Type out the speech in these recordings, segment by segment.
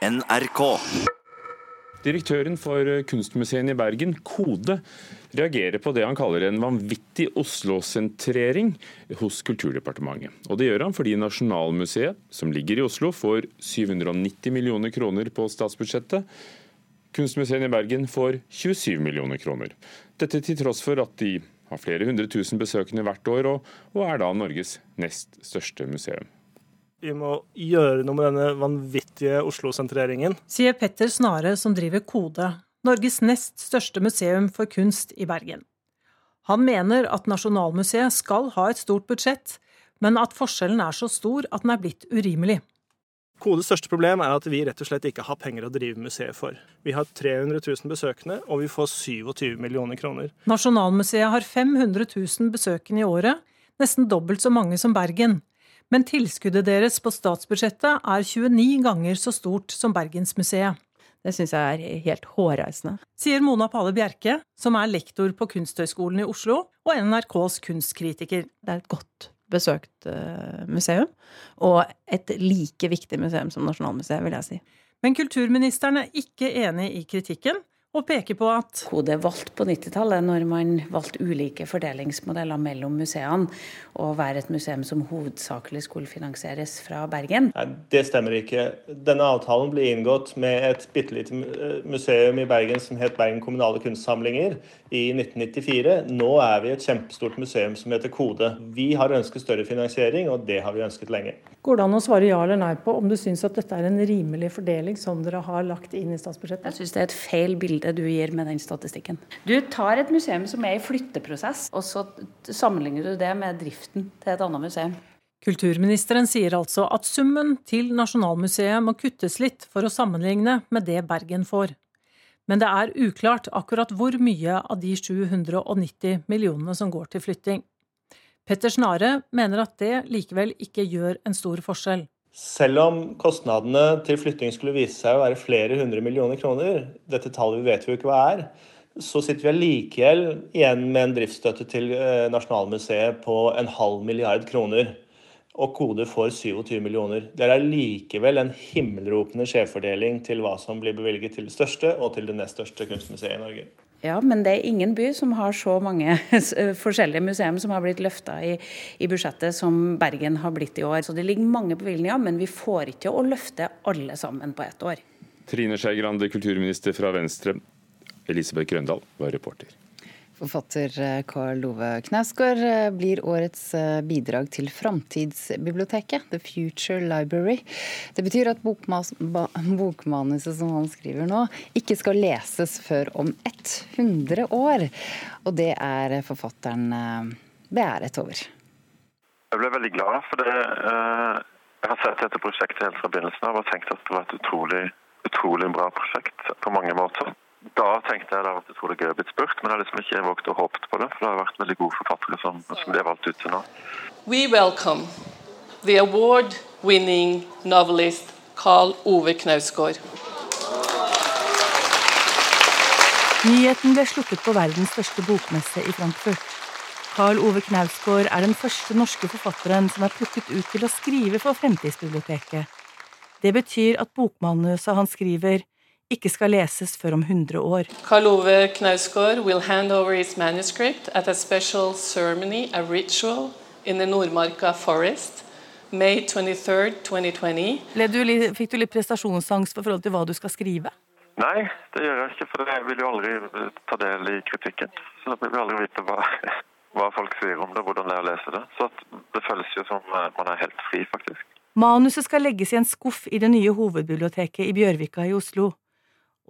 NRK. Direktøren for Kunstmuseet i Bergen, Kode, reagerer på det han kaller en vanvittig Oslo-sentrering hos Kulturdepartementet. Og Det gjør han fordi Nasjonalmuseet, som ligger i Oslo, får 790 millioner kroner på statsbudsjettet. Kunstmuseet i Bergen får 27 millioner kroner. Dette til tross for at de har flere hundre tusen besøkende hvert år, og, og er da Norges nest største museum. Vi må gjøre noe med denne vanvittige Oslo-sentreringen. Sier Petter Snare, som driver Kode, Norges nest største museum for kunst i Bergen. Han mener at Nasjonalmuseet skal ha et stort budsjett, men at forskjellen er så stor at den er blitt urimelig. Kodes største problem er at vi rett og slett ikke har penger å drive museet for. Vi har 300 000 besøkende, og vi får 27 millioner kroner. Nasjonalmuseet har 500 000 besøkende i året, nesten dobbelt så mange som Bergen. Men tilskuddet deres på statsbudsjettet er 29 ganger så stort som Bergensmuseet. Det syns jeg er helt hårreisende. Sier Mona Pale Bjerke, som er lektor på Kunsthøgskolen i Oslo og NRKs kunstkritiker. Det er et godt besøkt uh, museum, og et like viktig museum som Nasjonalmuseet, vil jeg si. Men kulturministeren er ikke enig i kritikken, og peker på at Kode valgt på 90-tallet, når man valgte ulike fordelingsmodeller mellom museene, å være et museum som hovedsakelig skulle finansieres fra Bergen. Nei, Det stemmer ikke. Denne avtalen ble inngått med et bitte lite museum i Bergen som het Bergen kommunale kunstsamlinger i 1994. Nå er vi et kjempestort museum som heter Kode. Vi har ønsket større finansiering, og det har vi ønsket lenge. Går det an å svare ja eller nei på om du syns at dette er en rimelig fordeling som dere har lagt inn i statsbudsjettet? Jeg syns det er et feil bilde du gir med den statistikken. Du tar et museum som er i flytteprosess, og så sammenligner du det med driften til et annet museum. Kulturministeren sier altså at summen til Nasjonalmuseet må kuttes litt for å sammenligne med det Bergen får. Men det er uklart akkurat hvor mye av de 790 millionene som går til flytting. Petter Snare mener at det likevel ikke gjør en stor forskjell. Selv om kostnadene til flytting skulle vise seg å være flere hundre millioner kroner, dette tallet vet vi jo ikke hva er, så sitter vi allikevel igjen med en driftsstøtte til Nasjonalmuseet på en halv milliard kroner. Og Kode for 27 millioner. Det er allikevel en himmelropende skjevfordeling til hva som blir bevilget til det største og til det nest største kunstmuseet i Norge. Ja, men det er ingen by som har så mange forskjellige museum som har blitt løfta i, i, budsjettet som Bergen har blitt i år. Så det ligger mange bevilgninger, men vi får ikke å løfte alle sammen på ett år. Trine Skei Grande, kulturminister fra Venstre. Elisabeth Grøndal var reporter. Forfatter Karl Ove Knausgård blir årets bidrag til Framtidsbiblioteket, The Future Library. Det betyr at bokmanuset som han skriver nå, ikke skal leses før om 100 år. Og det er forfatteren beæret over. Jeg ble veldig glad for det. Jeg har sett dette prosjektet helt fra begynnelsen av og tenkt at det var et utrolig, utrolig bra prosjekt på mange måter. Da tenkte jeg at jeg tror det gøy å bli spurt, men jeg har liksom ikke våget å håpe på det. For det har vært veldig gode forfattere som, som blir valgt ut til nå. We welcome the award-winning novelist Carl Ove Knausgård. Nyheten ble slukket på verdens største bokmesse i Frankfurt. Carl Ove Knausgård er den første norske forfatteren som er plukket ut til å skrive for Fremtidsbiblioteket. Det betyr at bokmanuset han skriver, ikke skal leses før om 100 år. Karl Ove Knausgård will hand over his manuscript at a special ceremony, a ritual, in the Nordmarka forest, May 23, 2020. Du, fikk du litt prestasjonsangst for forhold til hva du skal skrive? Nei, det gjør jeg ikke, for jeg vil jo aldri ta del i kritikken. Så jeg vil aldri vite hva, hva folk sier om det, hvordan det er å lese det. Så det føles jo som man er helt fri, faktisk. Manuset skal legges i en skuff i det nye hovedbiblioteket i Bjørvika i Oslo.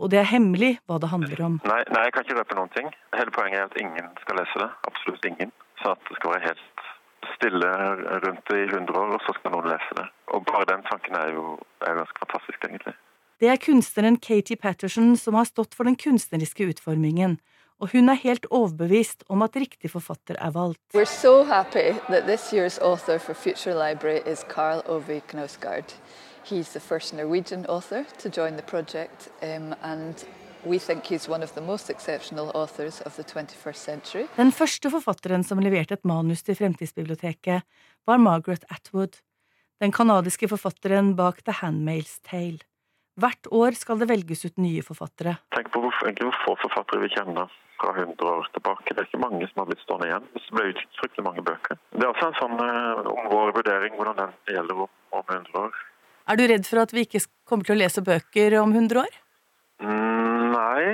Og det er hemmelig hva det handler om. Nei, nei, jeg kan ikke røpe noen ting. Hele poenget er at ingen skal lese det. Absolutt ingen. Så at det skal være helt stille rundt det i 100 år, og så skal noen lese det. Og bare den tanken er jo er ganske fantastisk, egentlig. Det er kunstneren Katie Patterson som har stått for den kunstneriske utformingen. Og hun er helt overbevist om at riktig forfatter er valgt. We're so happy that this year's author for Future Library is Carl Ove Knausgård. He's the first Norwegian author to join the project, um, and we think he's one of the most exceptional authors of the 21st century. Den første forfatteren som leverte et manus til Fremtidsbiblioteket, var Margaret Atwood, den kanadiske forfatteren bak The Handmaid's Tale. Hvert år skal det velges ut nye forfattere. Tenk på hvor, hvor få forfattere vi kjenner fra 100 år tilbake. Det er ikke mange som har blitt stående igjen. Det ble utgitt fryktelig mange bøker. Det er også en sånn eh, om vår vurdering, hvordan den gjelder om, om 100 år. Er du redd for at vi ikke kommer til å lese bøker om 100 år? Mm, nei.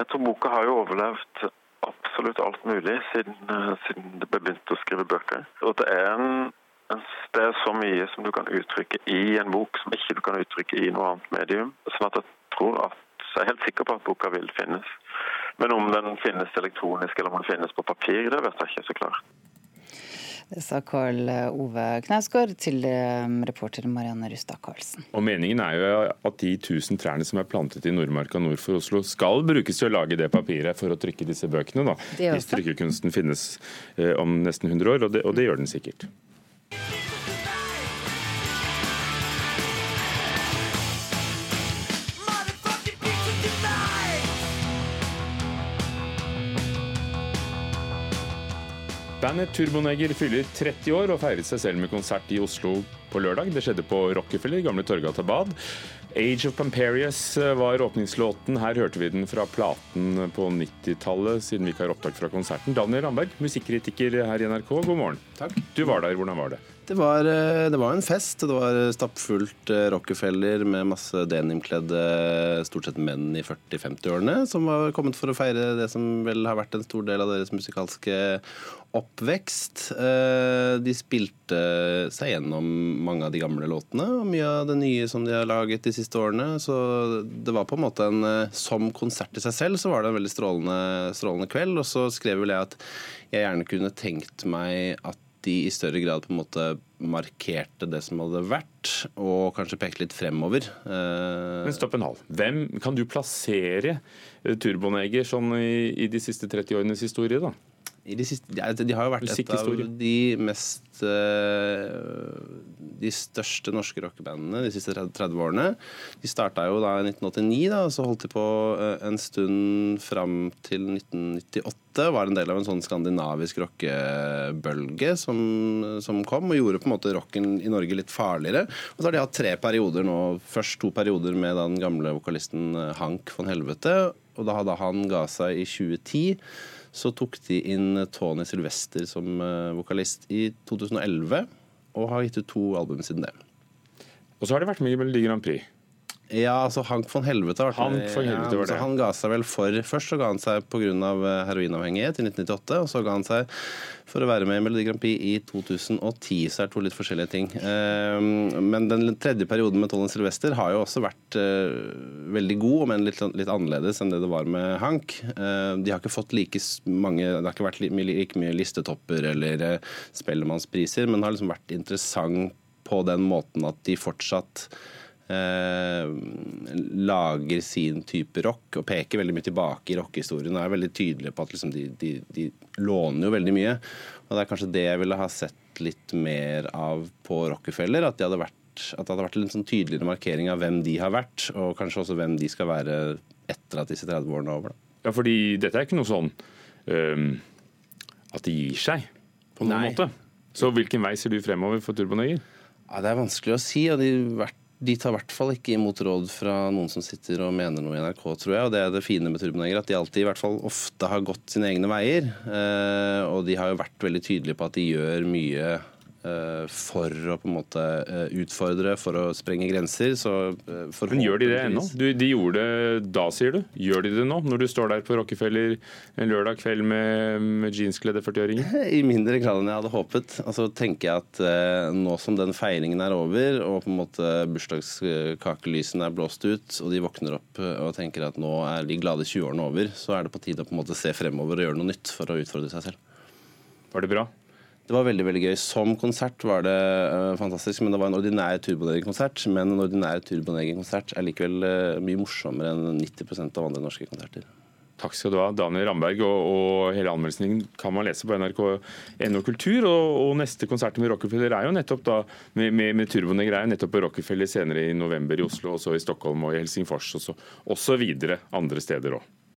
Jeg tror boka har jo overlevd absolutt alt mulig siden, uh, siden det ble begynt å skrive bøker. Og det er en det er så mye som du kan uttrykke i en bok som ikke du kan uttrykke i noe annet medium. Sånn at jeg tror at jeg er helt sikker på at boka vil finnes. Men om den finnes elektronisk eller om den finnes på papir, det vet jeg ikke så klart. Det sa Karl Ove Knausgård til eh, reporter Marianne Rustad Karlsen. Og Meningen er jo at de tusen trærne som er plantet i Nordmarka nord for Oslo, skal brukes til å lage det papiret for å trykke disse bøkene. da. Hvis trykkekunsten finnes eh, om nesten 100 år, og det, og det gjør den sikkert. Bandet Turboneger fyller 30 år og feiret seg selv med konsert i Oslo på lørdag. Det skjedde på Rockefeller, gamle Torgata Bad. Age of Pamperius var åpningslåten. Her hørte vi den fra platen på 90-tallet, siden vi ikke har opptak fra konserten. Daniel Ramberg, musikkritiker her i NRK, god morgen. Takk. Du var der, hvordan var det? Det var, eh, det var, en fest. Det var stappfullt eh, Rockefeller med masse denimkledde stort sett menn i 40-50-årene som var kommet for å feire det som vel har vært en stor del av deres musikalske oppvekst. Eh, de spilte seg gjennom mange av de gamle låtene og mye av det nye som de har laget de siste årene. Så det var på en måte en Som konsert i seg selv så var det en veldig strålende, strålende kveld. Og så skrev vel jeg at jeg gjerne kunne tenkt meg at de i større grad på en måte markerte det som hadde vært, og kanskje pekte litt fremover. Men stopp en halv. Hvem kan du plassere Turboneger sånn i, i de siste 30 årenes historie, da? De, siste, de, har jo vært et av de mest eh, De største norske rockebandene de siste 30 årene. De starta jo da i 1989, da, og så holdt de på eh, en stund fram til 1998. Var en del av en sånn skandinavisk rockebølge som, som kom, og gjorde på en måte rocken i Norge litt farligere. Og så har de hatt tre perioder nå. Først to perioder med den gamle vokalisten eh, Hank von Helvete, og da hadde han ga seg i 2010 så tok de inn Tony Sylvester som eh, vokalist i 2011, og har gitt ut to album siden det. Og så har det vært med i Melodi Grand Prix. Ja, altså Hank von Helvete har vært Hank von Helvete var det. Ja, han ga seg vel for Først så ga han seg pga. Eh, heroinavhengighet i 1998, og så ga han seg for å være med i Melodi Grand Prix i 2010. Så er det to litt forskjellige ting. Ehm, men den tredje perioden med Tollen Sylvester har jo også vært eh, veldig god, men litt, litt annerledes enn det det var med Hank. De har ikke fått like mange Det har ikke vært like mye listetopper eller eh, Spellemannspriser, men har liksom vært interessant på den måten at de fortsatt Eh, lager sin type rock og peker veldig mye tilbake i rockehistorien og er veldig tydelige på at liksom de, de, de, låner jo veldig mye. Og Det er kanskje det jeg ville ha sett litt mer av på Rockefeller. At, de hadde vært, at det hadde vært en sånn tydeligere markering av hvem de har vært, og kanskje også hvem de skal være etter at disse 30 årene er over. Da. Ja, fordi dette er ikke noe sånn um, at de gir seg på noen Nei. måte. Så hvilken vei ser du fremover for Turboneger? Ja, det er vanskelig å si. og de har vært de tar i hvert fall ikke imot råd fra noen som sitter og mener noe i NRK, tror jeg. Og det er det fine med Turboneger, at de alltid, i hvert fall ofte, har gått sine egne veier. Eh, og de har jo vært veldig tydelige på at de gjør mye for å på en måte eh, utfordre, for å sprenge grenser. Så eh, Men gjør de det ennå? De gjorde det da, sier du. Gjør de det nå, når du står der på Rockefeller en lørdag kveld med, med jeanskledde 40-åringer? I mindre grad enn jeg hadde håpet. Altså tenker jeg at nå som den feiringen er over, og på en måte bursdagskakelysene er blåst ut, og de våkner opp og tenker at nå er de glade 20-årene over, så er det på tide å på en måte se fremover og gjøre noe nytt for å utfordre seg selv. Var det bra? Det var veldig veldig gøy. Som konsert var det uh, fantastisk. men Det var en ordinær Turboneger-konsert. Men en ordinær Turboneger-konsert er likevel uh, mye morsommere enn 90% av andre norske konserter. Takk skal du ha, Daniel Ramberg. Og, og hele anmeldelsen kan man lese på nrk.no kultur. Og, og, neste konsert med Rockefeller er jo nettopp da, med, med, med Turboneger er jo nettopp på Rockefeller senere i november i Oslo, og så i Stockholm og i Helsingfors, og så, og så videre andre steder òg.